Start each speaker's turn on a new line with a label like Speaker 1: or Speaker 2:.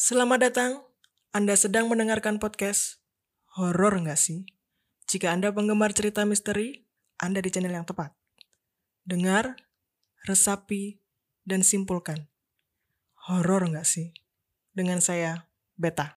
Speaker 1: Selamat datang. Anda sedang mendengarkan podcast Horor nggak sih? Jika Anda penggemar cerita misteri, Anda di channel yang tepat. Dengar, resapi, dan simpulkan. Horor nggak sih? Dengan saya, Beta.